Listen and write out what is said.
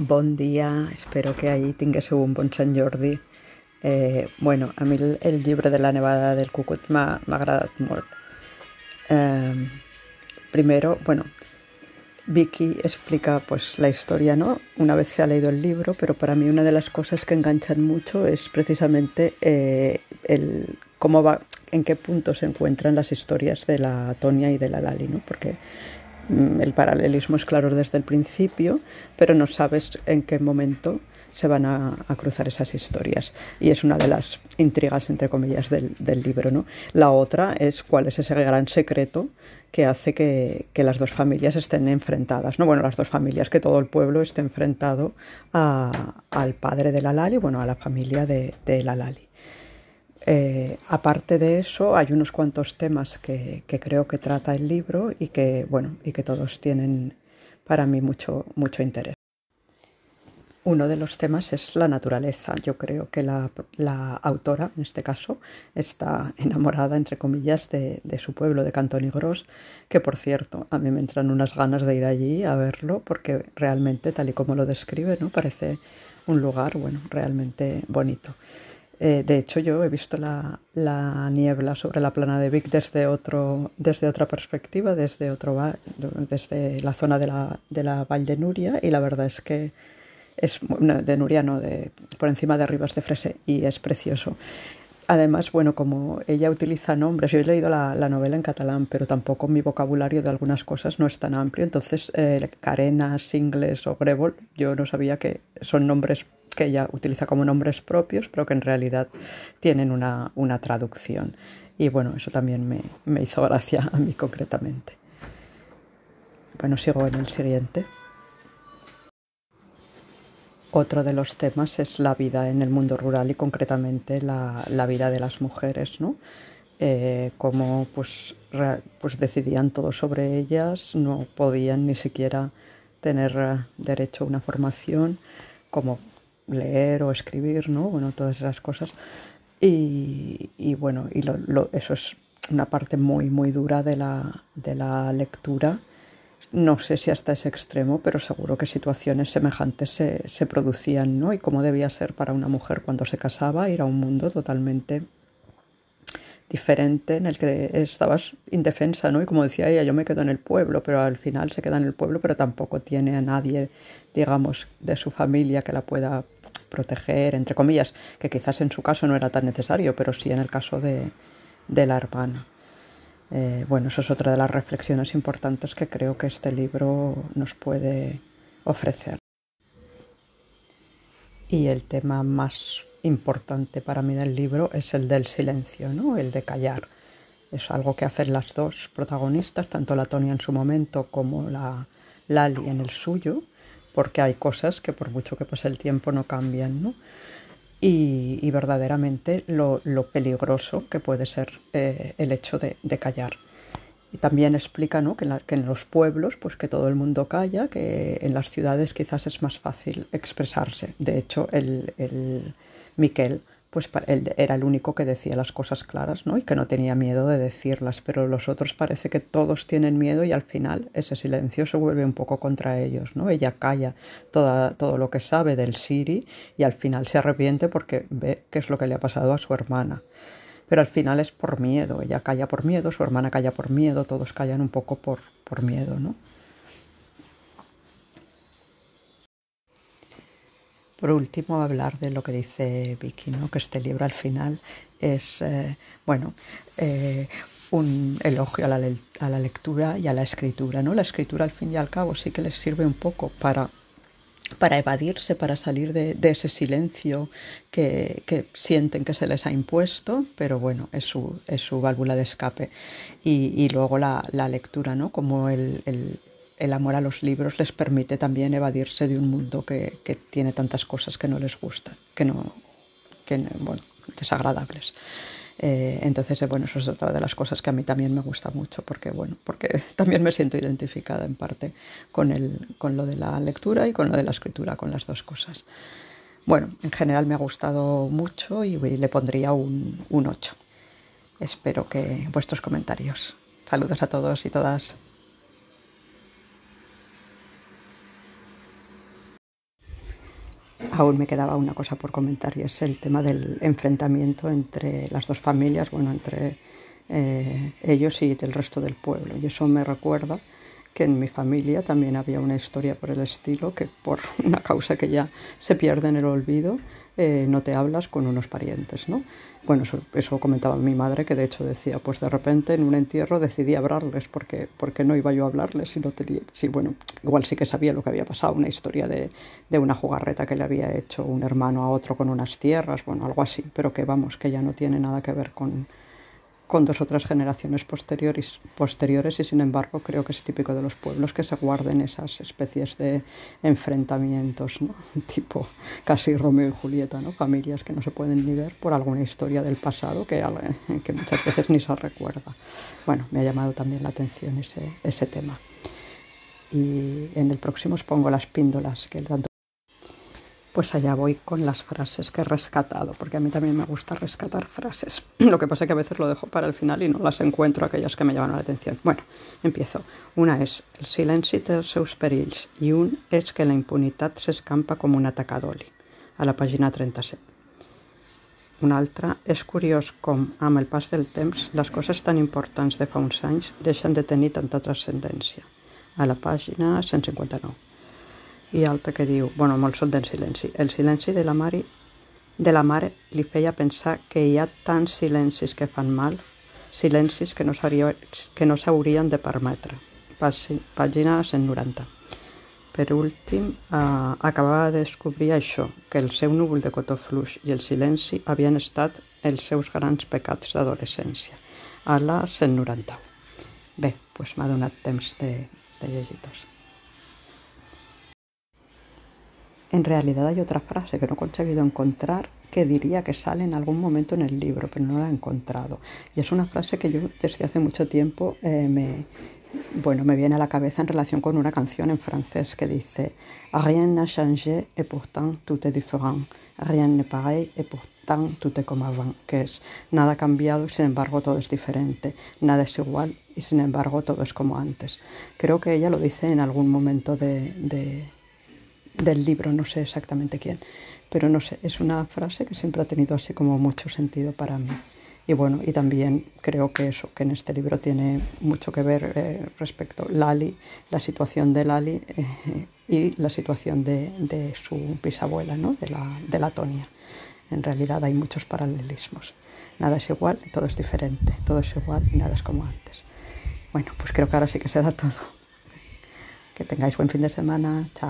Bon dia, espero que ahir tinguéssiu un bon Sant Jordi. Eh, bueno, a mi el, el llibre de la nevada del Cucut m'ha agradat molt. Eh, primero, bueno, Vicky explica pues la historia, ¿no? Una vez se ha leído el libro, pero para mí una de las cosas que enganchan mucho es precisamente eh, el cómo va, en qué punto se encuentran las historias de la Tonia y de la Lali, ¿no? Porque el paralelismo es claro desde el principio, pero no sabes en qué momento se van a, cruzar esas historias. Y es una de las intrigas, entre comillas, del, libro. ¿no? La otra es cuál es ese gran secreto que hace que, las dos familias estén enfrentadas. ¿no? Bueno, las dos familias, que todo el pueblo esté enfrentado a, al padre de la Lali, bueno, a la familia de, de la. Eh, aparte de eso, hay unos cuantos temas que, creo que trata el libro y que, bueno, y que todos tienen para mí mucho, mucho interés. Uno de los temas es la naturaleza. Yo creo que la, autora, en este caso, está enamorada, entre comillas, de, su pueblo, de Cantonigros, que por cierto, a mí me entran unas ganas de ir allí a verlo, porque realmente, tal y como lo describe, ¿no? parece un lugar, bueno, realmente bonito. Eh, de hecho, yo he visto la, la, niebla sobre la plana de Vic desde, otro, desde otra perspectiva, desde, otro, desde la zona de la, de la Val de Nuria, y la verdad es que es de Nuria, no, de, por encima de Rivas de Frese, y es precioso. Además, bueno, como ella utiliza nombres, yo he leído la, la, novela en catalán, pero tampoco mi vocabulario de algunas cosas no es tan amplio, entonces eh, Singles o Grebol, yo no sabía que son nombres que ella utiliza como nombres propios, pero que en realidad tienen una, una traducción. Y bueno, eso también me, me hizo gracia a mí concretamente. Bueno, sigo en el siguiente. Otro de los temas es la vida en el mundo rural y concretamente la, la vida de las mujeres, ¿no? Eh, cómo pues, pues decidían todo sobre ellas, no podían ni siquiera tener uh, derecho a una formación, como leer o escribir, ¿no? Bueno, todas esas cosas. Y, y bueno, y lo, lo, eso es una parte muy, muy dura de la, de la lectura no sé si hasta ese extremo, pero seguro que situaciones semejantes se, se, producían, ¿no? Y cómo debía ser para una mujer cuando se casaba, ir a un mundo totalmente diferente en el que estabas indefensa, ¿no? Y como decía ella, yo me quedo en el pueblo, pero al final se queda en el pueblo, pero tampoco tiene a nadie, digamos, de su familia que la pueda proteger, entre comillas, que quizás en su caso no era tan necesario, pero sí en el caso de, la hermana. Eh, bueno, eso es otra de las reflexiones importantes que creo que este libro nos puede ofrecer. Y el tema más importante para mí del libro es el del silencio, ¿no? el de callar. Es algo que hacen las dos protagonistas, tanto la Tonia en su momento como la Lali en el suyo, porque hay cosas que por mucho que pase el tiempo no cambian. ¿no? y, verdaderamente lo, lo, peligroso que puede ser eh, el hecho de, callar. Y también explica ¿no? que, en la, que, en los pueblos, pues que todo el mundo calla, que en las ciudades quizás es más fácil expresarse. De hecho, el, el Miquel pues él era el único que decía las cosas claras, ¿no? Y que no tenía miedo de decirlas, pero los otros parece que todos tienen miedo y al final ese silencio se vuelve un poco contra ellos, ¿no? Ella calla toda, todo lo que sabe del Siri y al final se arrepiente porque ve qué es lo que le ha pasado a su hermana. Pero al final es por miedo, ella calla por miedo, su hermana calla por miedo, todos callan un poco por, por miedo, ¿no? Por último, hablar de lo que dice Vicky, ¿no? que este libro al final es, eh, bueno, eh, un elogio a la, a la, lectura y a la escritura. ¿no? La escritura, al fin y al cabo, sí que les sirve un poco para, para evadirse, para salir de, ese silencio que, que, sienten que se les ha impuesto, pero bueno, es su, es su válvula de escape. Y, y luego la, la, lectura, ¿no? como el el amor a los libros les permite también evadirse de un mundo que, que tiene tantas cosas que no les gustan, que no, que, bueno, desagradables. Eh, entonces, eh, bueno, eso es otra de las cosas que a mí también me gusta mucho, porque, bueno, porque también me siento identificada en parte con, el, con lo de la lectura y con lo de la escritura, con las dos cosas. Bueno, en general me ha gustado mucho y, le pondría un, un 8. Espero que vuestros comentarios. Saludos a todos y todas. Aún me quedaba una cosa por comentar y es el tema del enfrentamiento entre las dos familias, bueno, entre eh, ellos y el resto del pueblo. Y eso me recuerda que en mi familia también había una historia por el estilo, que por una causa que ya se pierde en el olvido, eh, no te hablas con unos parientes, ¿no? Bueno, eso, comentaba mi madre, que de hecho decía, pues de repente en un entierro decidí hablarles, porque, porque no iba yo a hablarles si no tenía, sí, bueno, igual sí que sabía lo que había pasado, una historia de, de una jugarreta que le había hecho un hermano a otro con unas tierras, bueno, algo así, pero que vamos, que ya no tiene nada que ver con, con dos o tres generaciones posteriores, posteriores y sin embargo creo que es típico de los pueblos que se guarden esas especies de enfrentamientos, ¿no? tipo casi Romeo y Julieta, ¿no? familias que no se pueden ni ver por alguna historia del pasado que, que muchas veces ni se recuerda. Bueno, me ha llamado también la atención ese, ese tema. Y en el próximo os pongo las píndolas que tanto pues allá voy con las frases que he rescatado, porque a mí también me gusta rescatar frases. Lo que pasa es que a veces lo dejo para el final y no las encuentro aquellas que me llaman la atención. Bueno, empiezo. Una es el silenci té els seus perills i un és que la impunitat s'escampa com un atacadoli, a la pàgina 37. Una altra és curiós com, amb el pas del temps, les coses tan importants de fa uns anys deixen de tenir tanta transcendència, a la pàgina 159 i altre que diu, bueno, molt són del silenci. El silenci de la mare, de la mare li feia pensar que hi ha tants silencis que fan mal, silencis que no s'haurien de permetre. Pàgina 190. Per últim, eh, acabava de descobrir això, que el seu núvol de cotó fluix i el silenci havien estat els seus grans pecats d'adolescència. A la 190. Bé, doncs m'ha donat temps de, de llegir-los. En realidad hay otra frase que no he conseguido encontrar que diría que sale en algún momento en el libro, pero no la he encontrado. Y es una frase que yo desde hace mucho tiempo eh, me, bueno, me viene a la cabeza en relación con una canción en francés que dice Rien n'a changé et pourtant tout est différent. Rien n'est pareil et pourtant tout est comme avant. Que es nada ha cambiado y sin embargo todo es diferente. Nada es igual y sin embargo todo es como antes. Creo que ella lo dice en algún momento de del libro, no sé exactamente quién, pero no sé, es una frase que siempre ha tenido así como mucho sentido para mí. Y bueno, y también creo que eso, que en este libro tiene mucho que ver eh, respecto Lali, la situación de Lali eh, y la situación de, de su bisabuela, ¿no? de, la, de la Tonia. En realidad hay muchos paralelismos. Nada es igual todo es diferente. Todo es igual y nada es como antes. Bueno, pues creo que ahora sí que será todo. Que tengáis buen fin de semana. Chao.